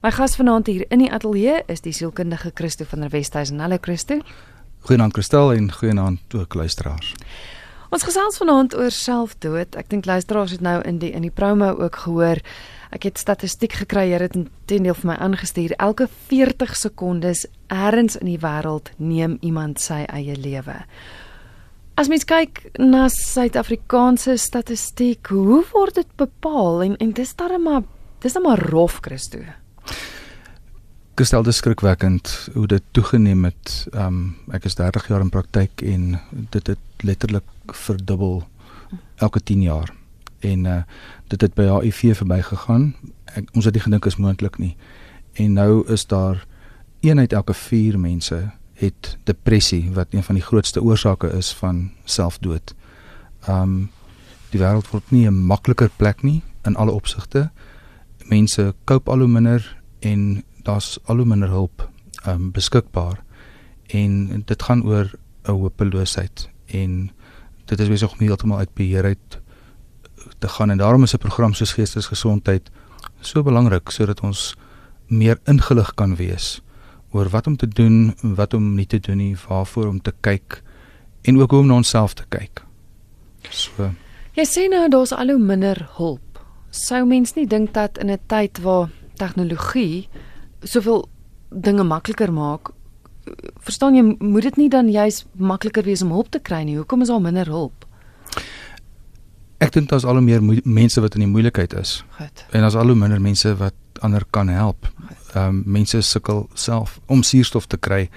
My gas vanaand hier in die ateljee is die sielkundige Christo van der Westhuizen. Hallo Christo. Goeienaand Kristel en goeienaand ook luisteraars. Ons gesels vanaand oor selfdood. Ek dink luisteraars het nou in die in die promo ook gehoor. Ek het statistiek gekry, jy het intendeel vir my aangestuur. Elke 40 sekondes elders in die wêreld neem iemand sy eie lewe. As mens kyk na Suid-Afrikaanse statistiek, hoe word dit bepaal en en dis darem maar dis net maar rof Christo. Gestel dis skrikwekkend hoe dit toegeneem het. Um ek is 30 jaar in praktyk en dit het letterlik verdubbel elke 10 jaar. En uh dit het by HIV verbygegaan. Ons het nie gedink is moontlik nie. En nou is daar een uit elke 4 mense het depressie wat een van die grootste oorsake is van selfdood. Um die wêreld word nie 'n makliker plek nie in alle opsigte. Mense koop al hoe minder en daar's al hoe minder hulp um beskikbaar en dit gaan oor 'n hopeloosheid en dit is besig om heeltemal uit beheer uit te gaan en daarom is 'n program soos geestesgesondheid so belangrik sodat ons meer ingelig kan wees oor wat om te doen, wat om nie te doen nie, waarvoor om te kyk en ook hoe om na onsself te kyk. So. Jy sê nou daar's al hoe minder hulp. Sou mens nie dink dat in 'n tyd waar tegnologie soveel dinge makliker maak, verstaan jy, moet dit nie dan juis makliker wees om hulp te kry nie? Hoekom is daar minder hulp? Ek dink daar's al hoe meer mense wat in die moeilikheid is. Goed. En daar's al hoe minder mense wat ander kan help. Ehm um, mense sukkel self om suurstof te kry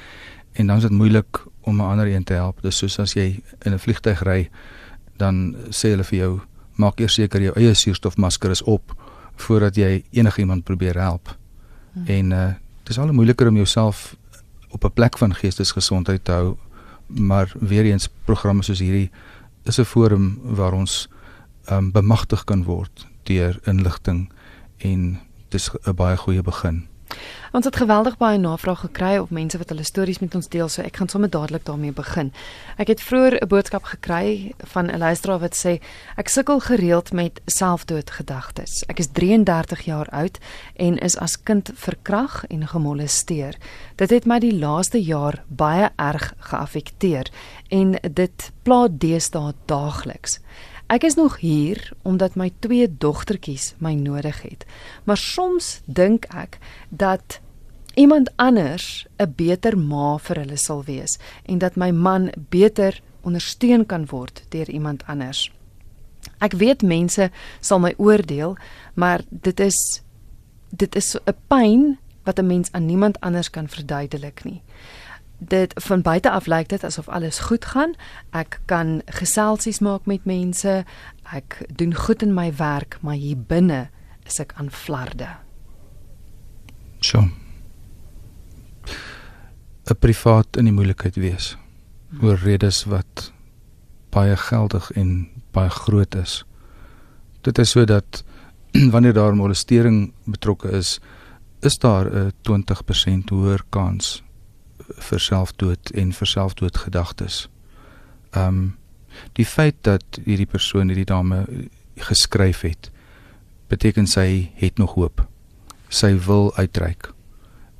en dan is dit moeilik om 'n ander een te help. Dis soos as jy in 'n vliegtyg ry, dan sê hulle vir jou, maak eers seker jou eie suurstofmasker is op voordat jy enigiemand probeer help. Hmm. En uh dis al moeiliker om jouself op 'n plek van geestesgesondheid te hou, maar weer eens programme soos hierdie is 'n forum waar ons um, bemagtig kan word deur inligting en dis 'n baie goeie begin. Ons het geweldig baie navraag gekry op mense wat hulle stories met ons deel, so ek gaan sommer dadelik daarmee begin. Ek het vroeër 'n boodskap gekry van 'n luisteraar wat sê ek sukkel gereeld met selfdoodgedagtes. Ek is 33 jaar oud en is as kind verkrag en gemolesteer. Dit het my die laaste jaar baie erg geaffekteer en dit pla deesdae daagliks. Ek is nog hier omdat my twee dogtertjies my nodig het. Maar soms dink ek dat iemand anders 'n beter ma vir hulle sal wees en dat my man beter ondersteun kan word deur iemand anders. Ek weet mense sal my oordeel, maar dit is dit is 'n pyn wat 'n mens aan niemand anders kan verduidelik nie dit van buite af lyk dit asof alles goed gaan. Ek kan geselsies maak met mense. Ek doen goed in my werk, maar hier binne is ek aan flarde. So. 'n Privaat in die moeilikheid wees oor redes wat baie geldig en baie groot is. Dit is sodat wanneer daar molestering betrokke is, is daar 'n 20% hoër kans vir selfdood en vir selfdoodgedagtes. Ehm um, die feit dat hierdie persoon hierdie dame geskryf het beteken sy het nog hoop. Sy wil uitreik.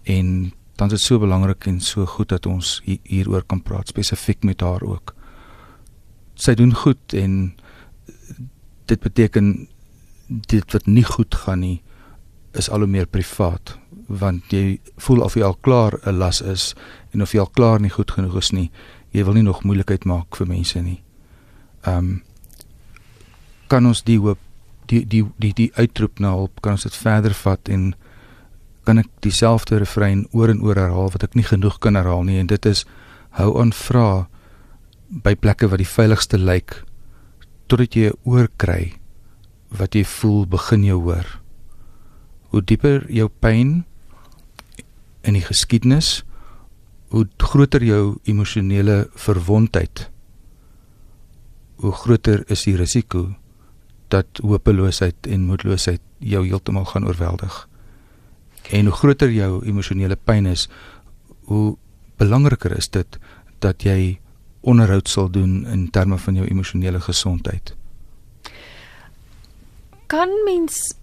En dan is dit so belangrik en so goed dat ons hieroor kan praat spesifiek met haar ook. Sy doen goed en dit beteken dit wat nie goed gaan nie is al hoe meer privaat want jy voel of jy al klaar 'n las is en of jy al klaar nie goed genoeg is nie. Jy wil nie nog moeilikheid maak vir mense nie. Ehm um, kan ons die hoop die die die die uitroep na hulp kan ons dit verder vat en kan ek dieselfde refrein oor en oor herhaal wat ek nie genoeg kan herhaal nie en dit is hou aan vra by plekke wat die veiligste lyk totdat jy 'n oor kry wat jy voel begin jou hoor. Hoe dieper jou pyn in die geskiedenis hoe groter jou emosionele verwondheid hoe groter is die risiko dat hopeloosheid en moedeloosheid jou heeltemal gaan oorweldig. En hoe groter jou emosionele pyn is hoe belangriker is dit dat jy onderhoud sal doen in terme van jou emosionele gesondheid. Kan mens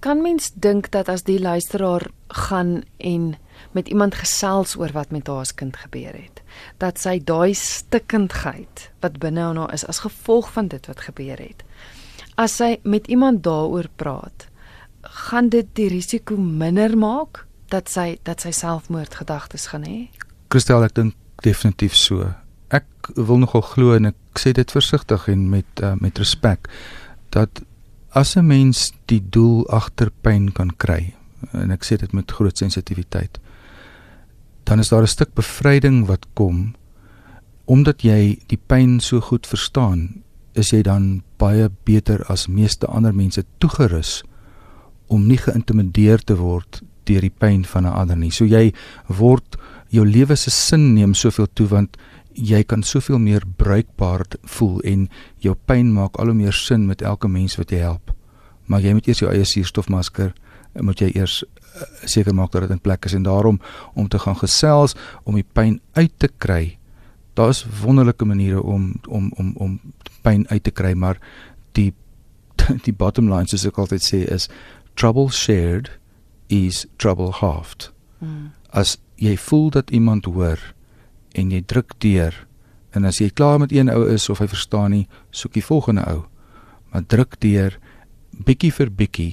kan mens dink dat as die luisteraar gaan en met iemand gesels oor wat met haar kind gebeur het, dat sy daai stikkindheid wat binne in haar is as gevolg van dit wat gebeur het. As sy met iemand daaroor praat, gaan dit die risiko minder maak dat sy dat sy selfmoordgedagtes gaan hê. Christel, ek dink definitief so. Ek wil nogal glo en ek sê dit versigtig en met uh, met respek dat as 'n mens die doel agter pyn kan kry en ek sê dit met groot sensitiwiteit dan is daar 'n stuk bevryding wat kom omdat jy die pyn so goed verstaan is jy dan baie beter as meeste ander mense toegerus om nie geïntimideer te word deur die pyn van 'n ander nie. So jy word jou lewe se sin neem soveel toe want jy kan soveel meer bruikbaar voel en jou pyn maak al hoe meer sin met elke mens wat jy help. Maar jy moet eers jou eie suurstofmasker moet jy eers seker maak dat dit in plek is en daarom om te gaan gesels om die pyn uit te kry. Daar's wonderlike maniere om om om om pyn uit te kry, maar die die bottom line soos ek altyd sê is trouble shared is trouble halved. Hmm. As jy voel dat iemand hoor en jy druk deur en as jy klaar met een ou is of hy verstaan nie, soek die volgende ou. Maar druk deur bietjie vir bietjie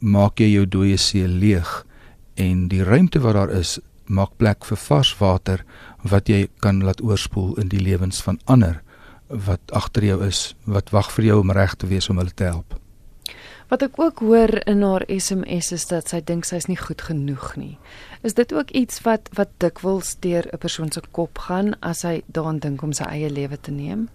maak jy jou dooie see leeg en die ruimte wat daar is maak plek vir vars water wat jy kan laat oorspoel in die lewens van ander wat agter jou is wat wag vir jou om reg te wees om hulle te help. Wat ek ook hoor in haar SMS is dat sy dink sy's nie goed genoeg nie. Is dit ook iets wat wat dikwels deur 'n persoon se kop gaan as hy daaraan dink om sy eie lewe te neem?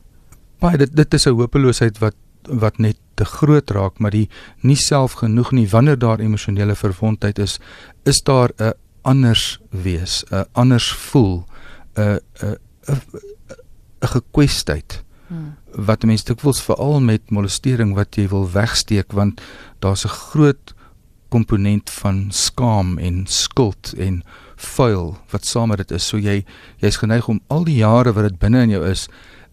Baie dit dit is 'n hopeloosheid wat wat net te groot raak, maar die nie self genoeg nie wanneer daar emosionele verwondheid is, is daar 'n anders wees, 'n anders voel, 'n 'n 'n gekwesheid. Hmm. wat mense dikwels veral met molestering wat jy wil wegsteek want daar's 'n groot komponent van skaam en skuld en vuil wat saam met dit is. So jy jy's geneig om al die jare wat dit binne in jou is,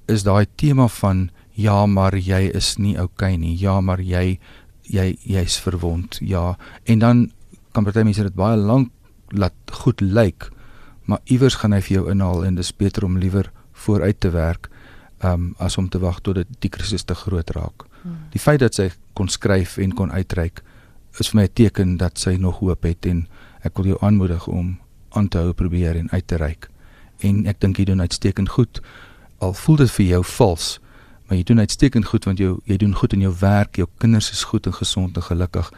is daai tema van ja, maar jy is nie okay nie. Ja, maar jy jy jy's verwond. Ja. En dan kan party mense dit baie lank laat goed lyk, maar iewers gaan hy vir jou inhaal en dis beter om liewer vooruit te werk um, as om te wag tot dit die krisis te groot raak. Hmm. Die feit dat sy kon skryf en kon uitreik is vir my 'n teken dat sy nog hoop het en ek wil jou aanmoedig om aan te hou probeer en uit te reik. En ek dink jy doen uitstekend goed. Al voel dit vir jou vals, maar jy doen uitstekend goed want jy jy doen goed in jou werk, jou kinders is goed en gesond en gelukkig.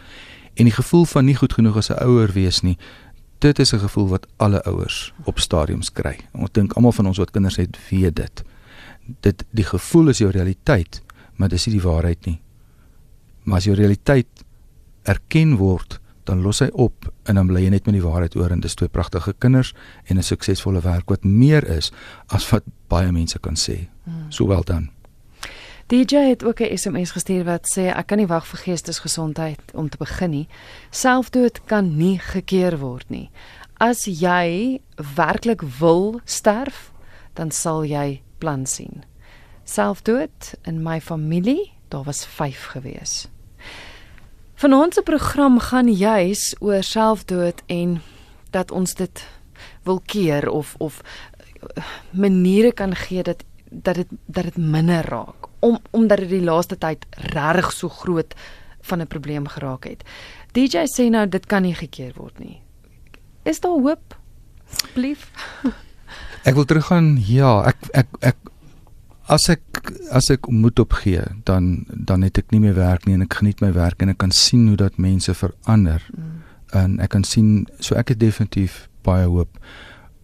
En die gevoel van nie goed genoeg as 'n ouer wees nie, dit is 'n gevoel wat alle ouers op stadiums kry. Ek dink almal van ons wat kinders het, weet dit dit die gevoel is jou realiteit, maar dis nie die waarheid nie. Maar as jou realiteit erken word, dan los hy op en dan bly jy net met die waarheid oor en dis twee pragtige kinders en 'n suksesvolle werk wat meer is as wat baie mense kan sê. Hmm. So wel dan. DJ het ook 'n SMS gestuur wat sê ek kan nie wag vir geestesgesondheid om te begin nie. Selfdood kan nie gekeer word nie. As jy werklik wil sterf, dan sal jy plan sien. Selfdood in my familie, daar was 5 gewees. Vanaand se program gaan juis oor selfdood en dat ons dit wil keer of of eh, maniere kan gee dat dat dit dat dit minder raak om omdat dit die laaste tyd regtig so groot van 'n probleem geraak het. DJ sê nou dit kan nie gekeer word nie. Is daar hoop? Asseblief. Ek wil teruggaan. Ja, ek ek ek as ek as ek moed opgee, dan dan het ek nie meer werk nie en ek geniet my werk en ek kan sien hoe dat mense verander. Mm. En ek kan sien so ek het definitief baie hoop.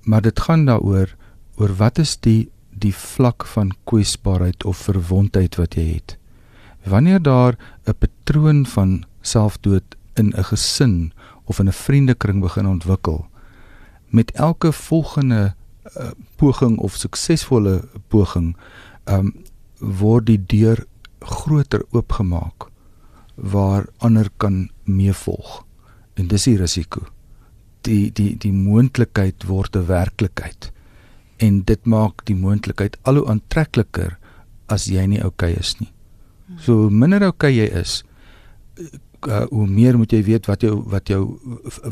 Maar dit gaan daaroor oor wat is die die vlak van kwesbaarheid of verwondheid wat jy het. Wanneer daar 'n patroon van selfdood in 'n gesin of in 'n vriendekring begin ontwikkel, met elke volgende uh, poging of suksesvolle poging um word die deur groter oopgemaak waar ander kan meevolg. En dis die risiko. Die die die moontlikheid word 'n werklikheid en dit maak die moontlikheid al hoe aantrekliker as jy nie oukei okay is nie. So minder oukei okay jy is uh, hoe meer moet jy weet wat jou wat jou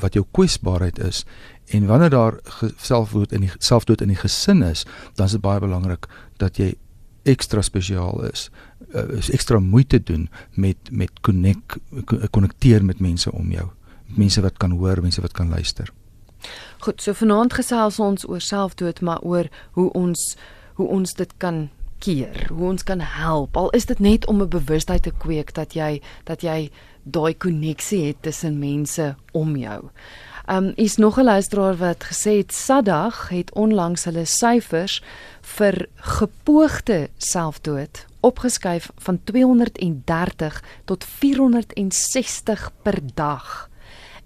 wat jou kwesbaarheid is. En wanneer daar selfdood in die selfdood in die gesin is dan is dit baie belangrik dat jy ekstra spesiaal is uh, is ekstra moeite doen met met connect konnekteer met mense om jou. Mense wat kan hoor mense wat kan luister Goed so vanaand gesels ons oor selfdood maar oor hoe ons hoe ons dit kan keer hoe ons kan help al is dit net om 'n bewustheid te kweek dat jy dat jy daai koneksie het tussen mense om jou. Um is nog 'n luisteraar wat gesê het Sadag het onlangs hulle syfers vir gepoogde selfdood opgeskuif van 230 tot 460 per dag.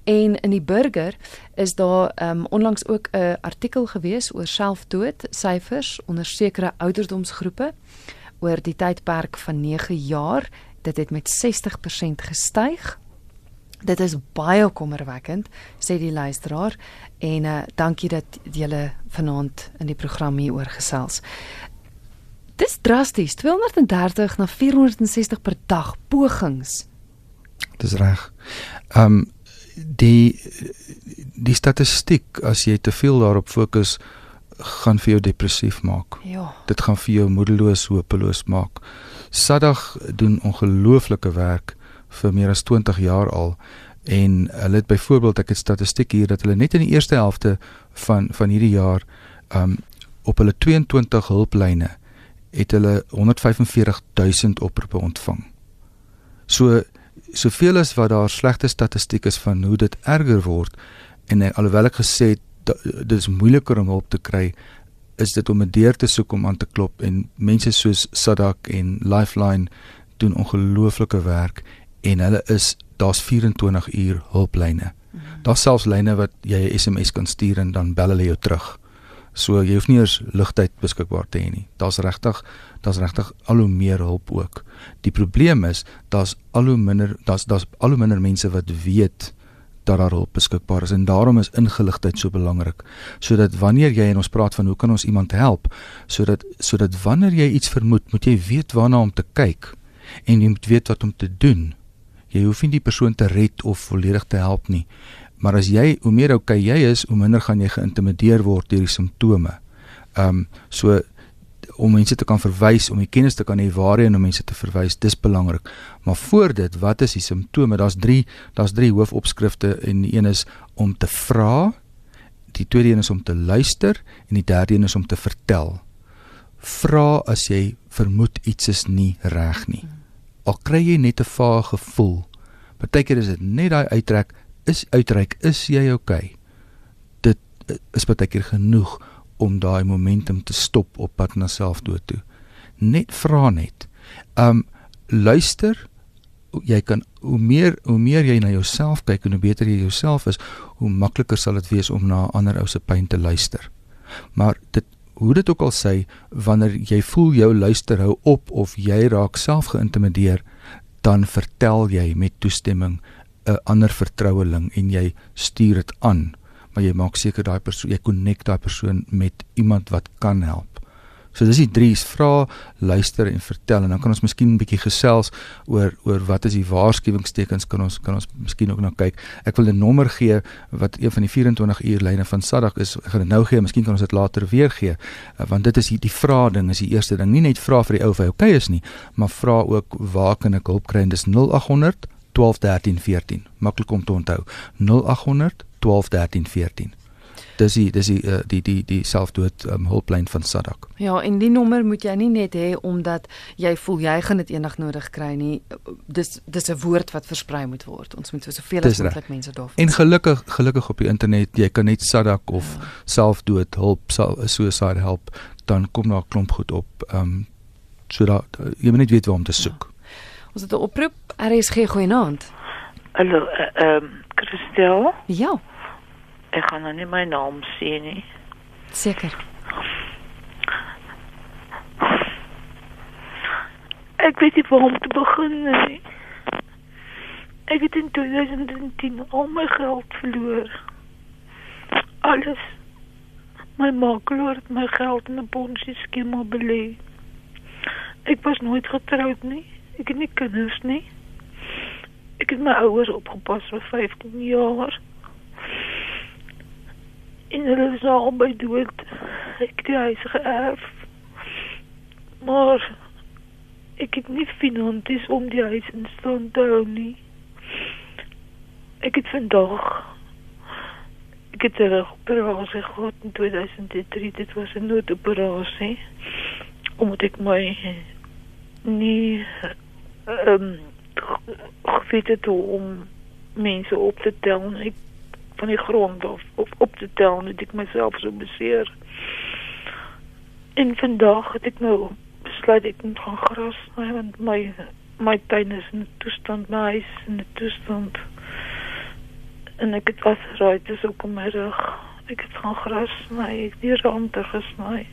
En in die burger is daar um onlangs ook 'n artikel gewees oor selfdood syfers onder sekere ouderdomsgroepe oor die tydperk van 9 jaar dit het met 60% gestyg. Dit is baie kommerwekkend, sê die luisteraar en uh, dankie dat julle vanaand in die program hier oor gesels. Dis drasties, 230 na 460 per dag pogings. Dis reg. Ehm um, die die statistiek as jy te veel daarop fokus gaan vir jou depressief maak. Ja. Dit gaan vir jou moedeloos, hopeloos maak. Sadag doen ongelooflike werk vir meer as 20 jaar al en hulle het byvoorbeeld ek het statistiek hier dat hulle net in die eerste helfte van van hierdie jaar um op hulle 22 hulplyne het hulle 145 000 oproepe ontvang. So soveel as wat daar slegte statistiek is van hoe dit erger word en alhoewel ek gesê het dit is moeiliker om hulp te kry is dit om 'n deur te soek om aan te klop en mense soos Sadak en Lifeline doen ongelooflike werk en hulle is daar's 24 uur hulplyne. Mm -hmm. Daar's selfs lyne wat jy 'n SMS kan stuur en dan bel hulle jou terug. So jy hoef nie eers ligtyd beskikbaar te hê nie. Daar's regtig daar's regtig al hoe meer hulp ook. Die probleem is daar's al hoe minder daar's daar's al hoe minder mense wat weet dat daar hulp beskikbaar is en daarom is ingeligtheid so belangrik sodat wanneer jy en ons praat van hoe kan ons iemand help sodat sodat wanneer jy iets vermoed moet jy weet waarna om te kyk en jy moet weet wat om te doen jy hoef nie die persoon te red of volledig te help nie maar as jy hoe meer okay jy is hoe minder gaan jy geïntimideer word deur die simptome. Ehm um, so om mense te kan verwys om die kennis te kan hê waarheen om mense te verwys dis belangrik. Maar voor dit wat is die simptome? Daar's 3 daar's 3 hoofopskrifte en die een is om te vra die tweede een is om te luister en die derde een is om te vertel. Vra as jy vermoed iets is nie reg nie. Al kry jy net 'n vae gevoel. Partykeer is dit net daai uittrek is uitreik is jy okay dit is partykeer genoeg om daai momentum te stop op pad na selfdood toe. Net vra net. Um luister jy kan hoe meer hoe meer jy na jouself kyk en hoe beter jy jouself is, hoe makliker sal dit wees om na ander ou se pyn te luister. Maar dit hoe dit ook al sê, wanneer jy voel jou luister hou op of jy raak self geïntimideer, dan vertel jy met toestemming 'n ander vertroueling en jy stuur dit aan maar jy maak seker daai persoon jy connect daai persoon met iemand wat kan help. So dis die drie: vra, luister en vertel en dan kan ons miskien 'n bietjie gesels oor oor wat is die waarskuwingstekens kan ons kan ons miskien ook nou kyk. Ek wil 'n nommer gee wat een van die 24 uur lyne van Sadag is. Ek gaan dit nou gee, miskien kan ons dit later weer gee. Want dit is die, die vra ding is die eerste ding. Nie net vra vir die ou of hy okay is nie, maar vra ook waar kan ek hulp kry? En dis 0800 12 13 14. Maklik om te onthou. 0800 12 13 14. Dis die dis die uh, die die die selfdood um, hulplyn van Sadak. Ja, en die nommer moet jy nie net hê omdat jy voel jy gaan dit eendag nodig kry nie. Dis dis 'n woord wat versprei moet word. Ons moet soveel as moontlik mense daarvan. En gelukkig gelukkig op die internet, jy kan net Sadak of ja. selfdood hulp, suicide help, dan kom daar 'n klomp goed op. Ehm um, so dat jy moet net weet waar om te soek. Ja. Ons het 'n oproep. RSG goeienaand. Hallo, eh, ehm uh, um, Christel? Ja. Ek gaan nou nie my naam sê nie. Seker. Ek weet nie waar om te begin nie. Ek het in 2010 al my geld verloor. Alles. My makelaar het my geld in 'n ponzi skema belê. Ek was nooit getroud nie. Ek het nie kinders nie. Ek het my ouers opgepas vir 15 jaar. En hulle is nou albei dood. Ek het die huis geërf. Maar ek het nie finansies om die huis in stand te hou nie. Ek het vandag ek het 'n operasie gehad in 2003. Dit was 'n noodoperasie. Omdat ek my nie um, geweet het hoe om mense op te tel. Ek van die grond af op, op te tel en ek myself so beseer. En vandag het ek nou besluit ek moet gaan gras sny want my my tuin is in 'n toestand, huis in 'n toestand. En ek het was raai dis ook op my rug. Ek het gaan gras sny, ek het die rande gesny.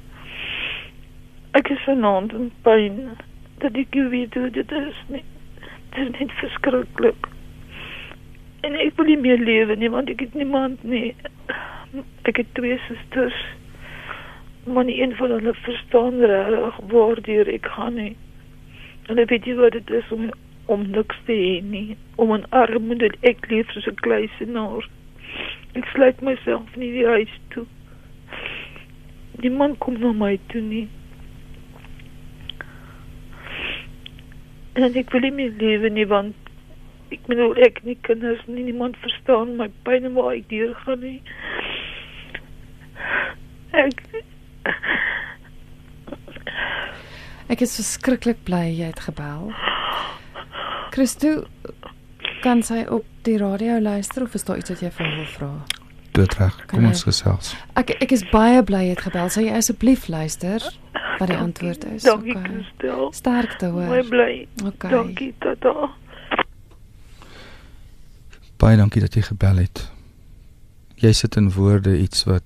Ek is vanaand in pyn dat ek weet hoe dit is nie. Dit is net verskriklik. En ek wil nie meer lewe nie want ek het niemand nie. Ek het twee susters. Maar nie een van hulle verstaan reg waardeur ek gaan nie. En ek weet nie wat dit is om om niks te nie. Om 'n armoede ek leef soos 'n kluisenaar. Ek sluit myself nie die huis toe. Niemand kom na my toe nie. En ek wil nie meer lewe nie want ek bedoel ek nie kinders nie niemand verstaan my pyn en waar ek deur gaan nie. Ek Ek is verskriklik bly jy het gebel. Christo, kan sy op die radio luister of is daar iets wat jy haar wil vra? Doodreg. Kan Kom ons gesels. Ek ek is baie bly jy het gebel. Sal jy asseblief luister wat die antwoord is? Dankie Okay. Christel. Sterkte Baie hoor. bly. Okay. Dankie tata. Baie dankie dat jy gebel het. Jy sit in woorde iets wat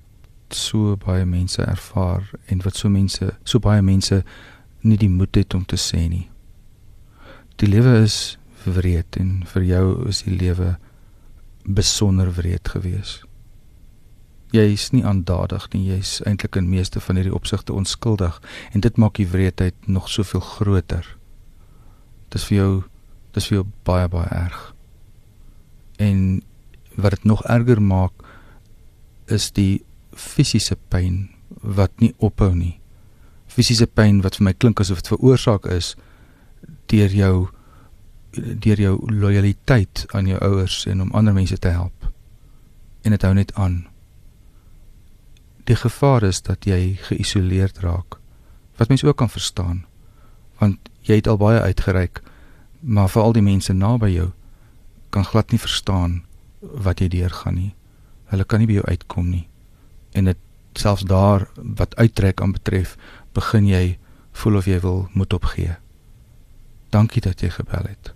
so baie mense ervaar en wat so mense, so baie mense nie die moed het om te sê nie. Die lewe is wreed en vir jou is die lewe besonder wreed gewees. Jy is nie aandadig nie, jy's eintlik in meeste van hierdie opsigte onskuldig en dit maak die wreedheid nog soveel groter. Dis vir jou dis vir jou baie baie erg. En wat dit nog erger maak is die fisiese pyn wat nie ophou nie. Fisiese pyn wat vir my klink asof dit veroorsaak is deur jou deur jou lojaliteit aan jou ouers en om ander mense te help. En dit hou net aan. Die gevaar is dat jy geïsoleerd raak. Wat mense ook kan verstaan. Want jy het al baie uitgereik, maar vir al die mense naby jou kan glad nie verstaan wat jy deurgaan nie. Hulle kan nie by jou uitkom nie. En dit selfs daar wat uittrek aan betref, begin jy voel of jy wil moet opgee. Dankie dat jy gebel het.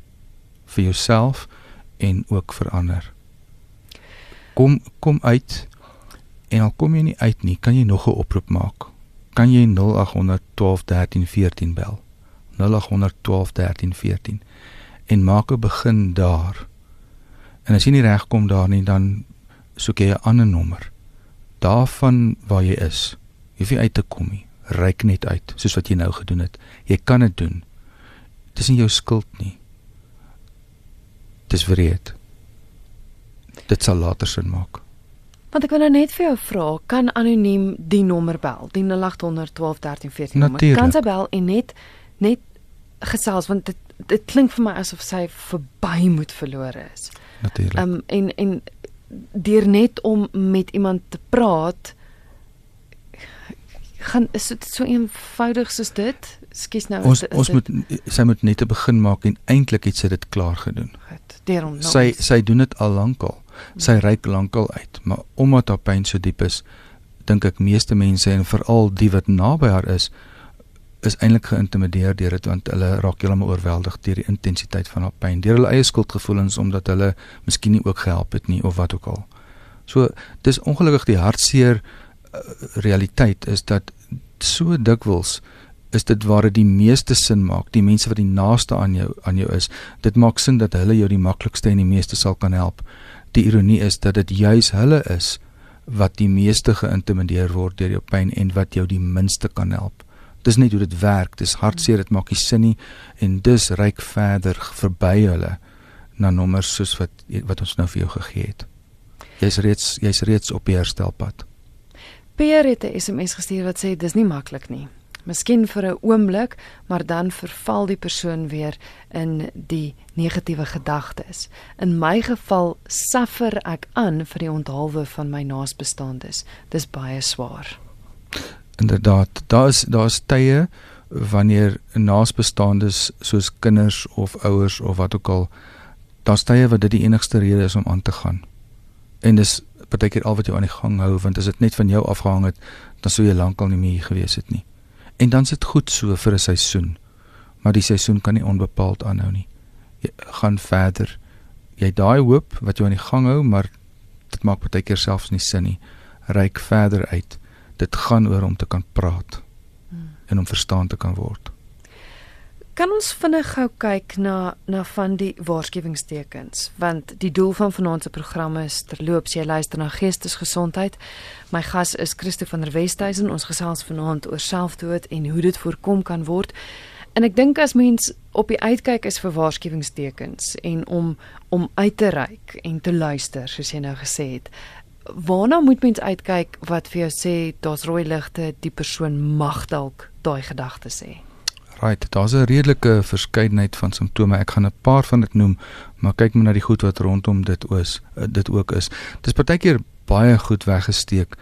Vir jouself en ook vir ander. Kom kom uit en al kom jy nie uit nie, kan jy nog 'n oproep maak. Kan jy 0800 12 13 14 bel. 0800 12 13 14 en maak 'n begin daar. En as jy nie regkom daar nie, dan soek jy 'n ander nommer. Daarvan waar jy is. Jy hoef nie uit te kom nie. Ryk net uit, soos wat jy nou gedoen het. Jy kan dit doen. Dis nie jou skuld nie. Dis wreed. Dit sal later sin maak. Want ek wil nou net vir jou vra, kan anoniem die nommer bel, die 0800 12 13 14 nommer. Kan sy bel en net net gesels want dit dit klink vir my asof sy verby moet verlore is. Natuurlik. Ehm um, en en deur net om met iemand te praat gaan is dit so eenvoudig soos dit? Skus nou. ons ons dit, moet sy moet net 'n begin maak en eintlik het sy dit klaar gedoen. goed, deur hom. Sy sy doen dit al lankal. Sy reik lankal uit, maar omdat haar pyn so diep is, dink ek meeste mense en veral die wat naby haar is, is eintlik geïntimideer deur dit want hulle raak heeltemal oorweldig deur die intensiteit van haar pyn, deur hulle eie skuldgevoelens omdat hulle miskien nie ook gehelp het nie of wat ook al. So dis ongelukkig die hartseer uh, realiteit is dat so dikwels is dit waar dit die meeste sin maak, die mense wat die naaste aan jou aan jou is. Dit maak sin dat hulle jou die maklikste en die meeste sal kan help. Die ironie is dat dit juis hulle is wat die meeste geïntimideer word deur jou pyn en wat jou die minste kan help. Dis net hoe dit werk. Dis hartseer, dit maak nie sin nie en dis reik verder verby hulle na nommers soos wat wat ons nou vir jou gegee het. Jy's reeds jy's reeds op die herstelpad. Pierre het 'n SMS gestuur wat sê dis nie maklik nie. Miskien vir 'n oomblik, maar dan verval die persoon weer in die negatiewe gedagtes. In my geval suffer ek aan vir die onthaalwe van my naasbestaandes. Dis baie swaar. Inderdaad, daar's daar's tye wanneer naasbestaandes soos kinders of ouers of wat ook al daar's tye wat dit die enigste rede is om aan te gaan. En dis partykeer al wat jou aan die gang hou want as dit net van jou afgehang het, dan sou jy lankal nie meer hier gewees het nie. En dan sit goed so vir 'n seisoen. Maar die seisoen kan nie onbepaald aanhou nie. Jy gaan verder. Jy daai hoop wat jou aan die gang hou, maar dit maak baie keer selfs nie sin nie. Ryk verder uit. Dit gaan oor om te kan praat hmm. en om verstaan te kan word. Kan ons vinnig gou kyk na na van die waarskuwingstekens want die doel van vanaand se program is terloops jy luister na geestesgesondheid. My gas is Christo van der Westhuizen. Ons gesels vanaand oor selfdood en hoe dit voorkom kan word. En ek dink as mens op die uitkyk is vir waarskuwingstekens en om om uit te reik en te luister soos jy nou gesê het. Waarna moet mens uitkyk wat vir jou sê daar's rooi ligte, die persoon mag dalk daai gedagtes sê? Right, daar's 'n redelike verskeidenheid van simptome. Ek gaan 'n paar van dit noem, maar kyk maar na die goed wat rondom dit is. Eh, dit ook is. Dis partykeer baie goed weggesteek.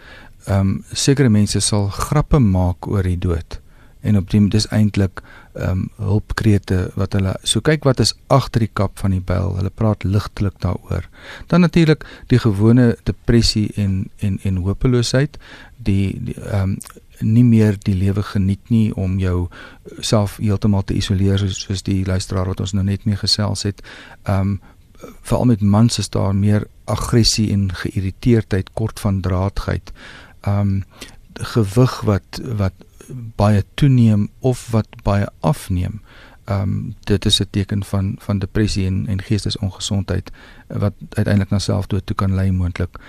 Ehm um, sekere mense sal grappe maak oor die dood en op die dis eintlik ehm um, hulpkrete wat hulle so kyk wat is agter die kap van die byl. Hulle praat ligtelik daaroor. Dan natuurlik die gewone depressie en en en hopeloosheid, die ehm um, nie meer die lewe geniet nie om jou self heeltemal te isoleer soos, die luisteraar wat ons nou net mee gesels het. Um veral met mans is daar meer aggressie en geïrriteerdheid, kort van draadheid. Um gewig wat wat baie toeneem of wat baie afneem. Um dit is 'n teken van van depressie en en geestesongesondheid wat uiteindelik na selfdood toe kan lei moontlik.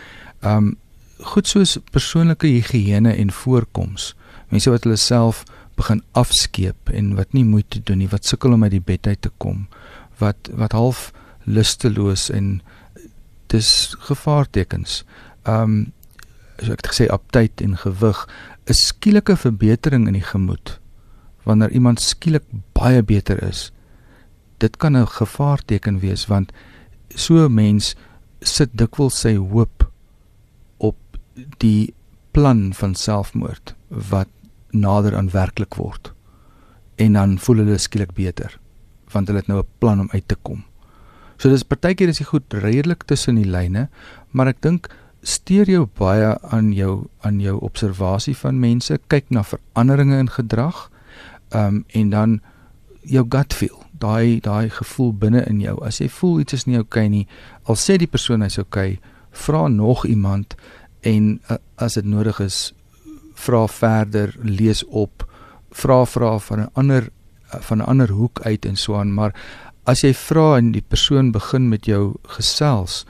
Um goed soos persoonlike higiëne en voorkoms. Mense wat hulle self begin afskeep en wat nie moeite doen nie, wat sukkel om uit die bed uit te kom, wat wat half lusteloos en dis gevaartekens. Um so ek het gesê aptyd en gewig is skielike verbetering in die gemoed wanneer iemand skielik baie beter is. Dit kan 'n gevaarteken wees want so 'n mens sit dikwels sy hoop die plan van selfmoord wat nader aan werklik word en dan voel hulle skielik beter want hulle het nou 'n plan om uit te kom. So dis partykeer is dit goed redelik tussen die lyne, maar ek dink steur jou baie aan jou aan jou observasie van mense, kyk na veranderinge in gedrag, ehm um, en dan jou gut feel, daai daai gevoel binne in jou. As jy voel iets is nie oukei okay nie, al sê die persoon hy's oukei, okay, vra nog iemand en uh, as dit nodig is vra verder lees op vra vra van 'n ander van 'n ander hoek uit en so aan maar as jy vra en die persoon begin met jou gesels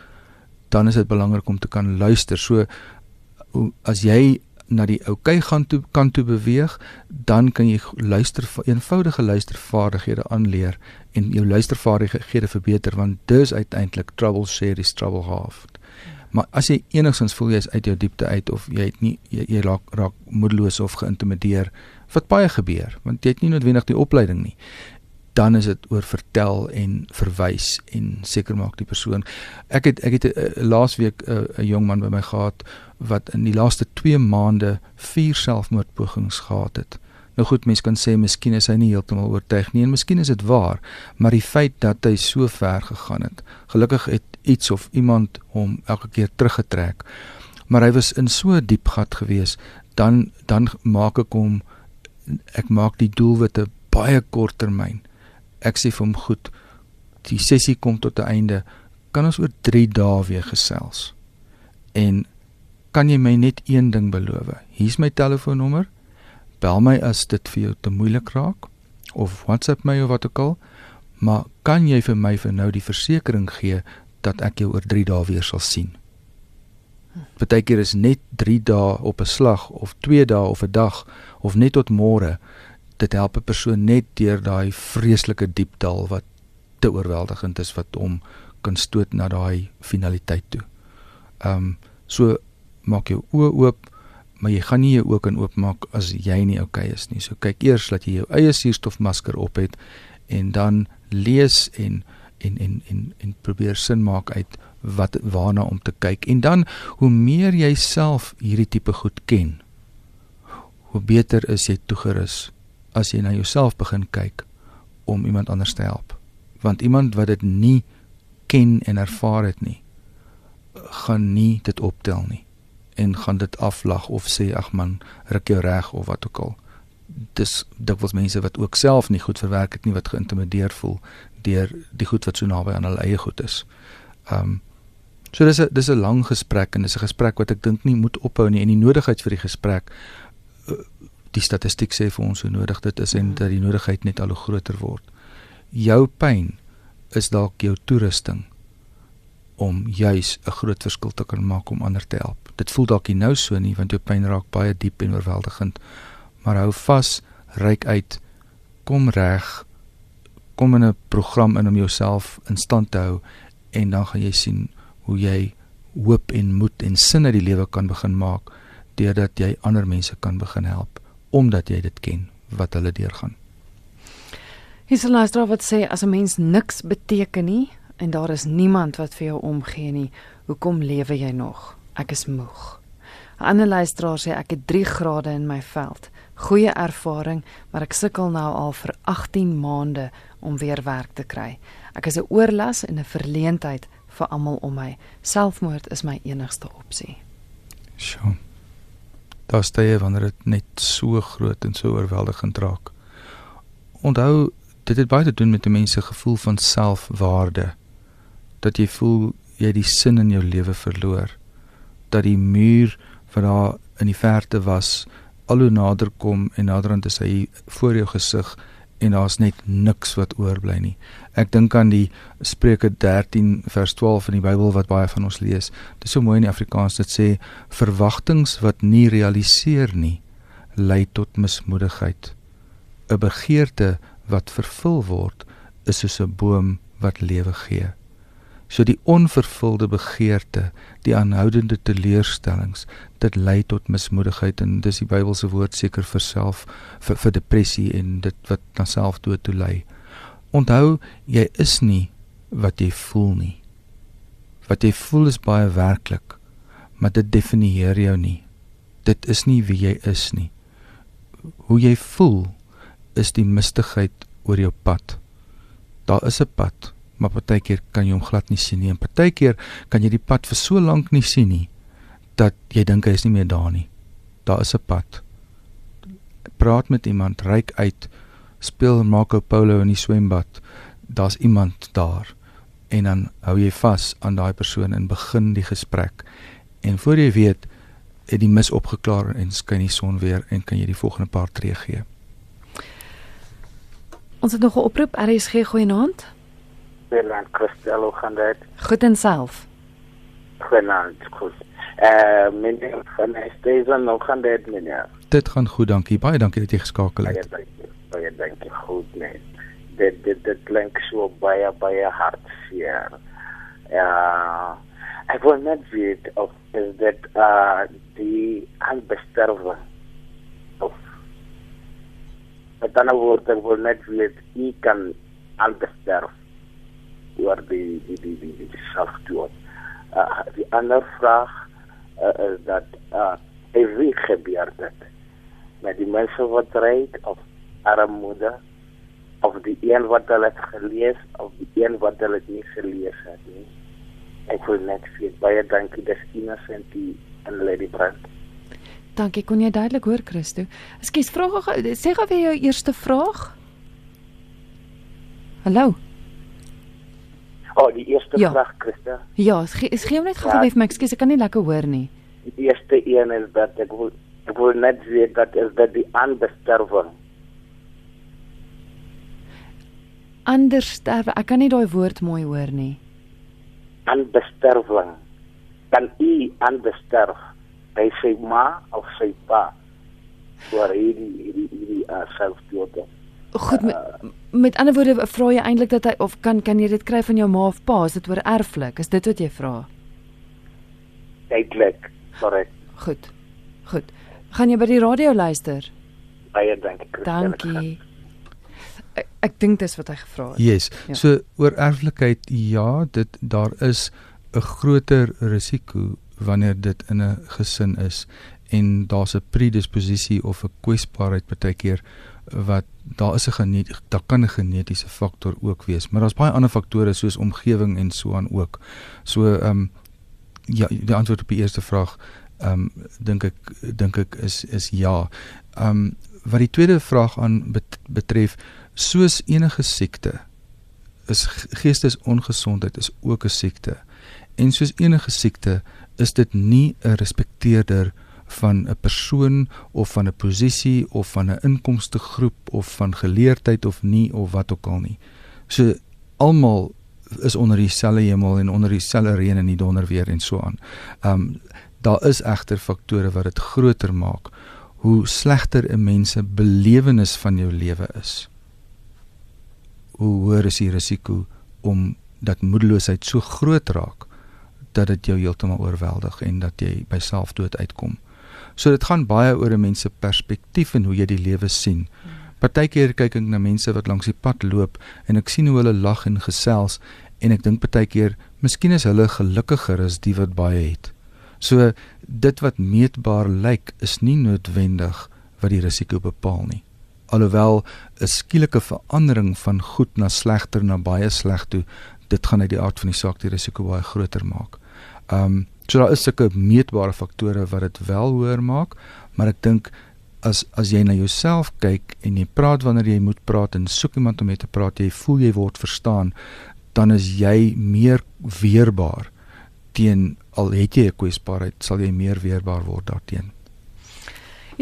dan is dit belangrik om te kan luister. So as jy na die oukei gaan toe kan toe beweeg dan kan jy luister eenvoudige luistervaardighede aanleer en jou luistervaardighede verbeter want dis uiteindelik trouble share is trouble half Maar as jy enigstens voel jy is uit jou diepte uit of jy het nie jy, jy raak raak moedeloos of geïntimideer, wat baie gebeur, want jy het nie noodwendig die opleiding nie. Dan is dit oor vertel en verwys en seker maak die persoon. Ek het ek het uh, laasweek eh, 'n uh, jong man by my gehad wat in die laaste 2 maande 4 selfmoordpogings gehad het. Nou goed, mense kan sê miskien is hy nie heeltemal oortuig nie en miskien is dit waar, maar die feit dat hy so ver gegaan het. Gelukkig het iets of iemand hom elke keer teruggetrek. Maar hy was in so 'n diep gat gewees, dan dan maak ek hom ek maak die doelwitte baie kort termyn. Ek sê vir hom goed, die sessie kom tot 'n einde. Kan ons oor 3 dae weer gesels? En kan jy my net een ding beloof? Hier's my telefoonnommer bel my as dit vir jou te moeilik raak of WhatsApp my of wat ook al, maar kan jy vir my vir nou die versekering gee dat ek jou oor 3 dae weer sal sien? Partykeer is net 3 dae op 'n slag of 2 dae of 'n dag of net tot môre. Dit help 'n persoon net deur daai vreeslike diep dal wat te oorweldigend is wat hom kan stoot na daai finaliteit toe. Ehm um, so maak jou oë oop, maar jy gaan nie jou oë kan oopmaak as jy nie oukei okay is nie. So kyk eers dat jy jou eie suurstofmasker op het en dan lees en en en en en probeer sin maak uit wat waarna om te kyk. En dan hoe meer jy self hierdie tipe goed ken, hoe beter is jy toegerus as jy na jouself begin kyk om iemand anders te help. Want iemand wat dit nie ken en ervaar het nie, gaan nie dit optel nie en gaan dit aflag of sê ag man, ruk jou reg of wat ook al. Dis dikwels mense wat ook self nie goed verwerk het nie wat geïntimideer voel deur die goed wat so naby aan hulle eie goed is. Ehm um, so dis 'n dis 'n lang gesprek en dis 'n gesprek wat ek dink nie moet ophou nie en die nodigheid vir die gesprek uh, die statistiek sê vir ons hoe nodig dit is en dat die nodigheid net al hoe groter word. Jou pyn is dalk jou toerusting om juis 'n groot verskil te kan maak om ander te help. Dit voel dalk nie nou so nie want jou pyn raak baie diep en oorweldigend. Maar hou vas, reik uit, kom reg, kom in 'n program in om jouself in stand te hou en dan gaan jy sien hoe jy hoop en moed en sin uit die lewe kan begin maak deurdat jy ander mense kan begin help omdat jy dit ken wat hulle deurgaan. Hier's 'n luisteraar wat sê as 'n mens niks beteken nie en daar is niemand wat vir jou omgee nie, hoekom lewe jy nog? Ek is moeg. 'n Ander luisteraar sê ek het 3 grade in my veld. Goeie ervaring, maar ek sukkel nou al vir 18 maande om weer werk te kry. Ek is 'n oorlas en 'n verleentheid vir almal om my. Selfmoord is my enigste opsie. Sjoe daar stye wanneer dit net so groot en so oorweldigend raak. Onthou, dit het baie te doen met 'n mens se gevoel van selfwaarde. Dat jy voel jy die sin in jou lewe verloor. Dat die muur wat daar in die verte was, al hoe nader kom en naderhand is hy voor jou gesig en daar's net niks wat oorbly nie. Ek dink aan die Spreuke 13 vers 12 in die Bybel wat baie van ons lees. Dit is so mooi in die Afrikaans dit sê verwagtinge wat nie realiseer nie lei tot mismoedigheid. 'n Begeerte wat vervul word is soos 'n boom wat lewe gee. So die onvervulde begeerte, die aanhoudende teleurstellings, dit lei tot mismoedigheid en dis die Bybelse woord seker vir self vir, vir depressie en dit wat na selfdood toe lei. Onthou, jy is nie wat jy voel nie. Wat jy voel is baie werklik, maar dit definieer jou nie. Dit is nie wie jy is nie. Hoe jy voel is die mistigheid oor jou pad. Daar is 'n pad maar partykeer kan jy hom glad nie sien nie en partykeer kan jy die pad vir so lank nie sien nie dat jy dink hy is nie meer daar nie. Daar is 'n pad. Praat met iemand, reik uit, speel Marco Polo in die swembad. Daar's iemand daar en dan hou jy vas aan daai persoon en begin die gesprek. En voor jy weet, het die mis opgeklaar en skyn die son weer en kan jy die volgende paar tree gee. Ons het nog 'n oproep, RSG goeienaand. Christel, hoe gaan dit? Goed en self. Goeienaand, goed. Eh, uh, meneer van Steven, hoe gaan dit meneer? Dit gaan goed, dankie. Baie dankie dat jy geskakel het. Baie dankie. Baie dankie. Goed, nee. Dit dit dit klink so baie baie hartseer. Ja. Uh, ek wil net weet of is dit eh uh, die aanbesterwe of Met ander woorde, ek wil net weet, u kan aanbesterf oor die die die die, die, die selfdood. Uh, die ander vraag uh, is dat uh, wie gebeur dit? Met die mense wat ry of armoede of die een wat hulle het gelees of die een wat hulle nie gelees het nie. Ek wil net vir baie dankie dis innocent en Lady Brand. Dankie, kon jy duidelik hoor Christo? Ekskuus, vra gou sê gou weer jou eerste vraag. Hallo. Oh, die eerste ja. vraag, Christa. Ja, is ge gee hom net gou ja, vir my, ekskuus, ek kan nie lekker hoor nie. Die eerste een is dat ek wil ek wil net sê dat is dat die aanbesterwing. Anders sterwe. Ek kan nie daai woord mooi hoor nie. Aanbesterwing. Kan u aanbesterf by sy ma of sy pa? Voor hierdie hierdie hierdie uh, selfdood. Goed, met, met ander woorde vra jy eintlik dat hy of kan kan jy dit kry van jou ma of pa? Is dit oor erflik? Is dit wat jy vra? Eintlik, korrek. Goed. Goed. Gaan jy by die radio luister? Baie dankie. Christine. Dankie. Ek, ek dink dis wat hy gevra het. Yes. Ja. Ja. So oor erflikheid, ja, dit daar is 'n groter risiko wanneer dit in 'n gesin is en daar's 'n predisposisie of 'n kwesbaarheid baie keer wat daar is 'n daar kan 'n genetiese faktor ook wees, maar daar's baie ander faktore soos omgewing en so aan ook. So ehm um, ja, die antwoord op die eerste vraag ehm um, dink ek dink ek is is ja. Ehm um, wat die tweede vraag aan bet, betref, soos enige siekte is ge- geestesongesondheid is ook 'n siekte. En soos enige siekte is dit nie 'n respekteerder van 'n persoon of van 'n posisie of van 'n inkomste groep of van geleerdheid of nie of wat ook al nie. So almal is onder dieselfde hemel en onder dieselfde reën en die donder weer en so aan. Ehm um, daar is egter faktore wat dit groter maak hoe slegter 'n mens se belewenis van jou lewe is. Hoe hoër is die risiko om dat moedeloosheid so groot raak dat dit jou heeltemal oorweldig en dat jy by selfdood uitkom. So dit gaan baie oor 'n mens se perspektief en hoe jy die lewe sien. Partykeer kyk ek na mense wat langs die pad loop en ek sien hoe hulle lag en gesels en ek dink partykeer miskien is hulle gelukkiger as die wat baie het. So dit wat meetbaar lyk is nie noodwendig wat die risiko bepaal nie. Alhoewel 'n skielike verandering van goed na slegter na baie sleg toe, dit gaan uit die aard van die saak die risiko baie groter maak. Um so daar is sulke meetbare faktore wat dit wel hoër maak, maar ek dink as as jy na jouself kyk en jy praat wanneer jy moet praat en soek iemand om mee te praat, jy voel jy word verstaan, dan is jy meer weerbaar teen al het jy 'n kwesbaarheid, sal jy meer weerbaar word daarteen.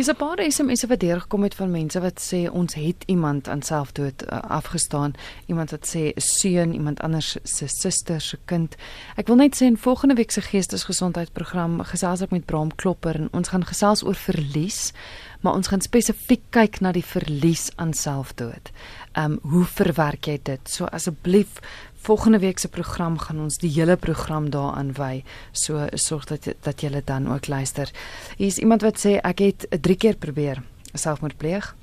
Hier's 'n paar SMS'e wat deurgekom het van mense wat sê ons het iemand aan selfdood uh, afgestaan. Iemand wat sê 'n seun, iemand anders se suster se kind. Ek wil net sê in volgende week se geestesgesondheidsprogram gesels ek met Bram Klopper en ons gaan gesels oor verlies, maar ons gaan spesifiek kyk na die verlies aan selfdood. Ehm um, hoe verwerk jy dit? So asseblief volgende week se program gaan ons die hele program daaraan wy. So sorg dat dat jy dan ook luister. Hier is iemand wat sê ek het 3 keer probeer selfmoord pleeg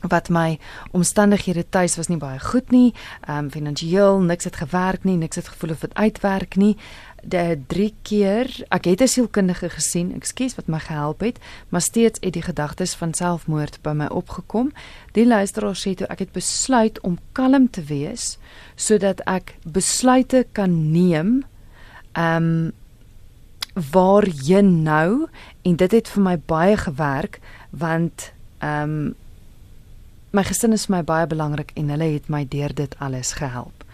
wat my omstandighede tuis was nie baie goed nie. Ehm um, finansiëel niks het gewerk nie, niks het gevoel of dit uitwerk nie. De 3 keer, ek het 'n sielkundige gesien, ekskuus wat my gehelp het, maar steeds het die gedagtes van selfmoord by my opgekom. Die luisteraar sê toe ek het besluit om kalm te wees sodat ek besluite kan neem. Ehm um, waarheen nou en dit het vir my baie gewerk want ehm um, my gesin is vir my baie belangrik en hulle het my deur dit alles gehelp.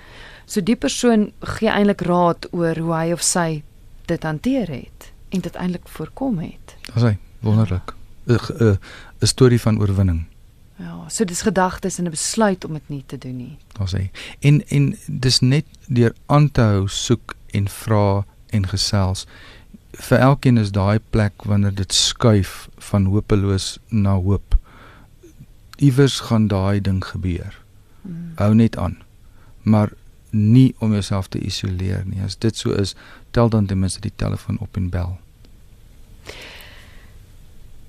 So die persoon gee eintlik raad oor hoe hy of sy dit hanteer het en dit eintlik voorkom het. Dis hy, wonderlik. 'n 'n 'n storie van oorwinning. Ja, so dis gedagtes en 'n besluit om dit nie te doen nie. Daar's hy. En en dis net deur aan te hou soek en vra en gesels. Vir elkeen is daai plek wanneer dit skuif van hopeloos na hoop. Iewers gaan daai ding gebeur. Mm. Hou net aan. Maar nie om jouself te isoleer nie. As dit so is, tel dan ten minste die telefoon op en bel.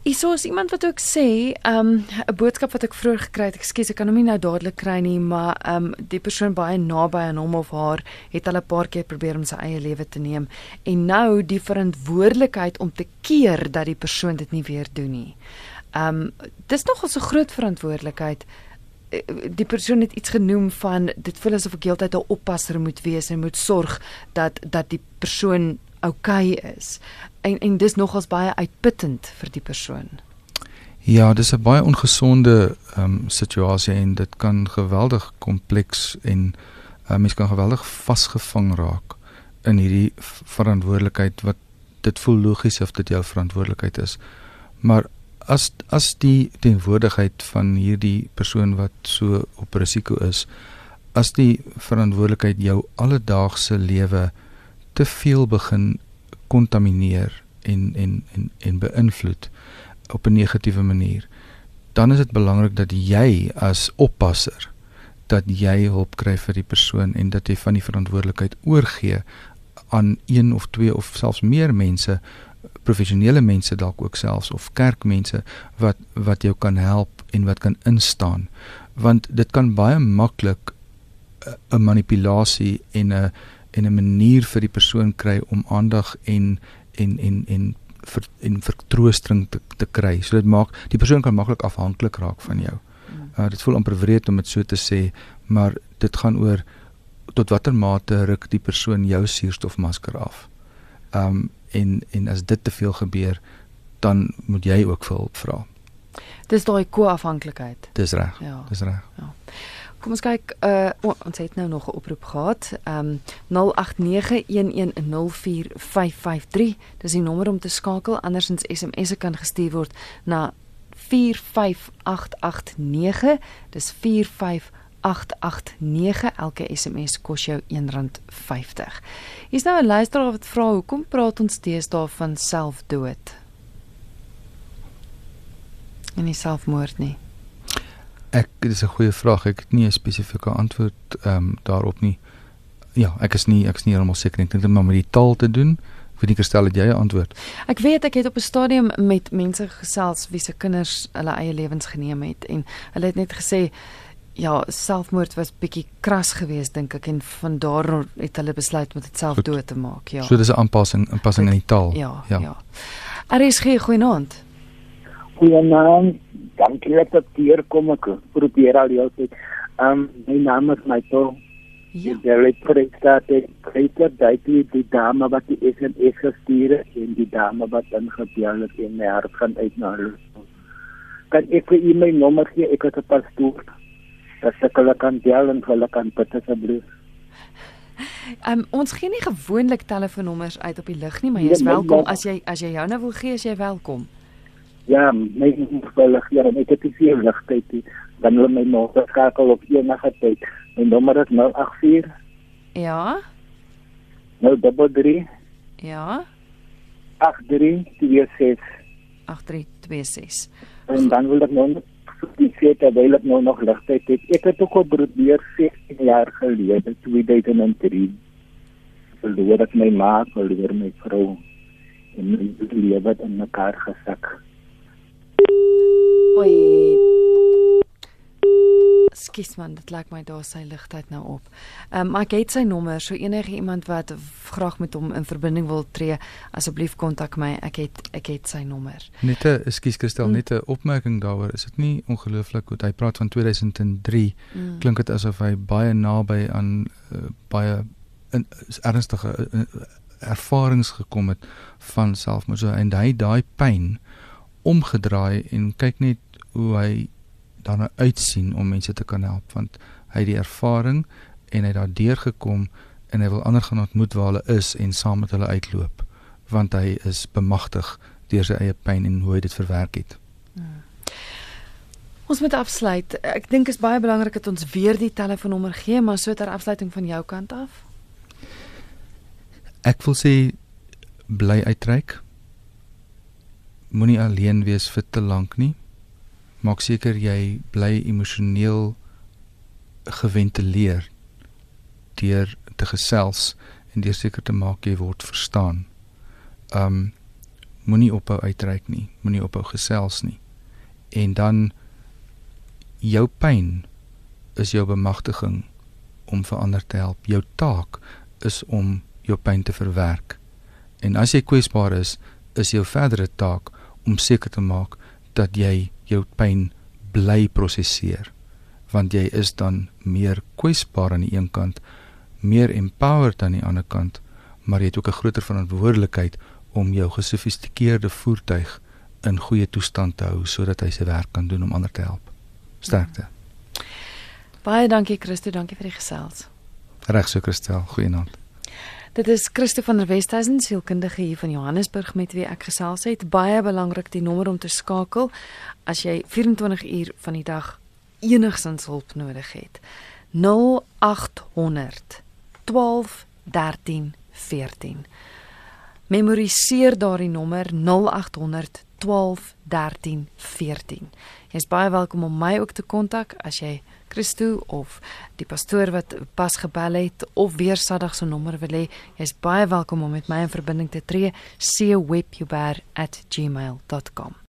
Hierso is iemand wat ook sê, ehm um, 'n boodskap wat ek vroeër gekry het. Ekskuus, ek kan hom nie nou dadelik kry nie, maar ehm um, die persoon baie naby aan hom of haar het al 'n paar keer probeer om sy eie lewe te neem en nou die verantwoordelikheid om te keer dat die persoon dit nie weer doen nie. Ehm um, dis nogal so groot verantwoordelikheid. Eh, Die persoon het iets genoem van dit voel asof ek heeltyd 'n oppasser moet wees en moet sorg dat dat die persoon oukei okay is. En en dis nogals baie uitputtend vir die persoon. Ja, dis 'n baie ongesonde ehm um, situasie en dit kan geweldig kompleks en uh, mens kan geweldig vasgevang raak in hierdie verantwoordelikheid wat dit voel logies of dit jou verantwoordelikheid is. Maar as as die teenwoordigheid van hierdie persoon wat so op risiko is, as die verantwoordelikheid jou alledaagse lewe te veel begin kontamineer en en en en beïnvloed op 'n negatiewe manier dan is dit belangrik dat jy as oppasser dat jy hulp kry vir die persoon en dat jy van die verantwoordelikheid oorgee aan een of twee of selfs meer mense professionele mense dalk ook selfs of kerkmense wat wat jou kan help en wat kan instaan want dit kan baie maklik eh, 'n manipulasie en 'n en 'n manier vir die persoon kry om aandag en en en en vir en vertroosting te te kry. So dit maak die persoon kan maklik afhanklik raak van jou. Uh, dit voel amper wreed om dit so te sê, maar dit gaan oor tot watter mate ruk die persoon jou suurstofmasker af. Um en en as dit te veel gebeur, dan moet jy ook vir hulp vra. Dis daai ko-afhanklikheid. Dis reg. Ja. Dis reg. Kom ons kyk, uh ons het nou nog 'n oproep gehad. Um 0891104553. Dis die nommer om te skakel, andersins SMS'e kan gestuur word na 45889. Dis 45889. Elke SMS kos jou R1.50. Hier's nou 'n luisteraar wat vra hoekom praat ons deesdae van selfdood? En nie selfmoord nie. Ek dis 'n goeie vraag. Ek het nie 'n spesifieke antwoord ehm um, daarop nie. Ja, ek is nie ek is nie heeltemal seker nie. Ek dink dit maar met die taal te doen. Ek weet nie kerstel het jy 'n antwoord. Ek weet ek het op 'n stadium met mense gesels wie se kinders hulle eie lewens geneem het en hulle het net gesê ja, selfmoord was bietjie kras geweest dink ek en van daar het hulle besluit om dit self Goed. dood te maak, ja. So dis 'n aanpassing, aanpassing in die taal. ja, ja. ja. RSG goeienaand. Goeienaand. Dankie dat ek hier kom ek probeer al jou tyd. Ehm um, my naam is Michael. Ja. Die lektor staat ek kreter daai die dame wat die SMS gestuur het en die dame wat dan gebel het en my hart gaan uit na hulle. Kan ek vir u my nommer gee? Ek het 'n pastoor. Dat ek hulle kan bel en hulle kan bid asseblief. Um, ons gee nie gewoonlik telefoonnommers uit op die lug nie, maar jy Nee, is nee, welkom ja. as jy as jy jou nou wil gee, as jy welkom. Ja, my nommer hier en ek het nie veel ligtyd nie. Dan wil my nommer skakel op enige tyd. My nommer is 084 Ja. 033 Ja. 8326 8326. en dan wil ek nou net die feit terwyl ek nou nog ligtyd het. Ek het ook al probeer 16 jaar gelede 2003 verloor ek my ma, verloor my vrou en my lewe het in mekaar gesak. Skus man, dit lyk my daar sy ligtheid nou op. Ehm um, maar ek het sy nommer, so enige iemand wat graag met hom in verbinding wil tree, asseblief kontak my. Ek het ek het sy nommer. Net 'n ekskuus Christel, Mm. net 'n opmerking daaroor. Is dit nie ongelooflik hoe hy praat van 2003? Mm. Klink dit asof hy baie naby aan uh, baie in, ernstige uh, ervarings gekom het van selfmoord. So en hy daai pyn omgedraai en kyk net hoe hy daarna uitsien om mense te kan help want hy het die ervaring en hy het daardeur gekom en hy wil ander gaan ontmoet waar hulle is en saam met hulle uitloop want hy is bemagtig deur sy eie pyn en hoe hy dit verwerk het. Ons moet afsluit. Ek dink is baie belangrik dat ons weer die telefoonnommer gee, maar so ter afsluiting van jou kant af. Ek wil sê bly uitreik. Moenie alleen wees vir te lank nie. Maak seker jy bly emosioneel geventileer deur te gesels en deur seker te maak jy word verstaan. Um moenie ophou uitreik nie, moenie ophou gesels nie. En dan jou pyn is jou bemagtiging om vir ander te help. Jou taak is om jou pyn te verwerk. En as jy kwesbaar is, is jou verdere taak om seker te maak dat jy jou pyn bly prosesseer. Want jy is dan meer kwesbaar aan die een kant, meer empowered aan die ander kant, maar jy het ook 'n groter verantwoordelikheid om jou gesofistikeerde voertuig in goeie toestand te hou sodat hy sy werk kan doen om ander te help. Sterkte. Baie dankie Christo, dankie vir die gesels. Reg so Christel, goeienaand. Dit is Christo van der Westhuizen, sielkundige hier van Johannesburg met wie ek gesels het. Baie belangrik die nommer om te skakel as jy 24 uur van die dag enigsins hulp nodig het. 0800 12 13 14. Memoriseer daardie nommer 0800 12 13 14. Jy's baie welkom om my ook te kontak as jy Christo of die pastoor wat pas gebel het of weer Saterdag se nommer wil hê. Jy's baie welkom om met my in verbinding te tree. cwebjuber@gmail.com.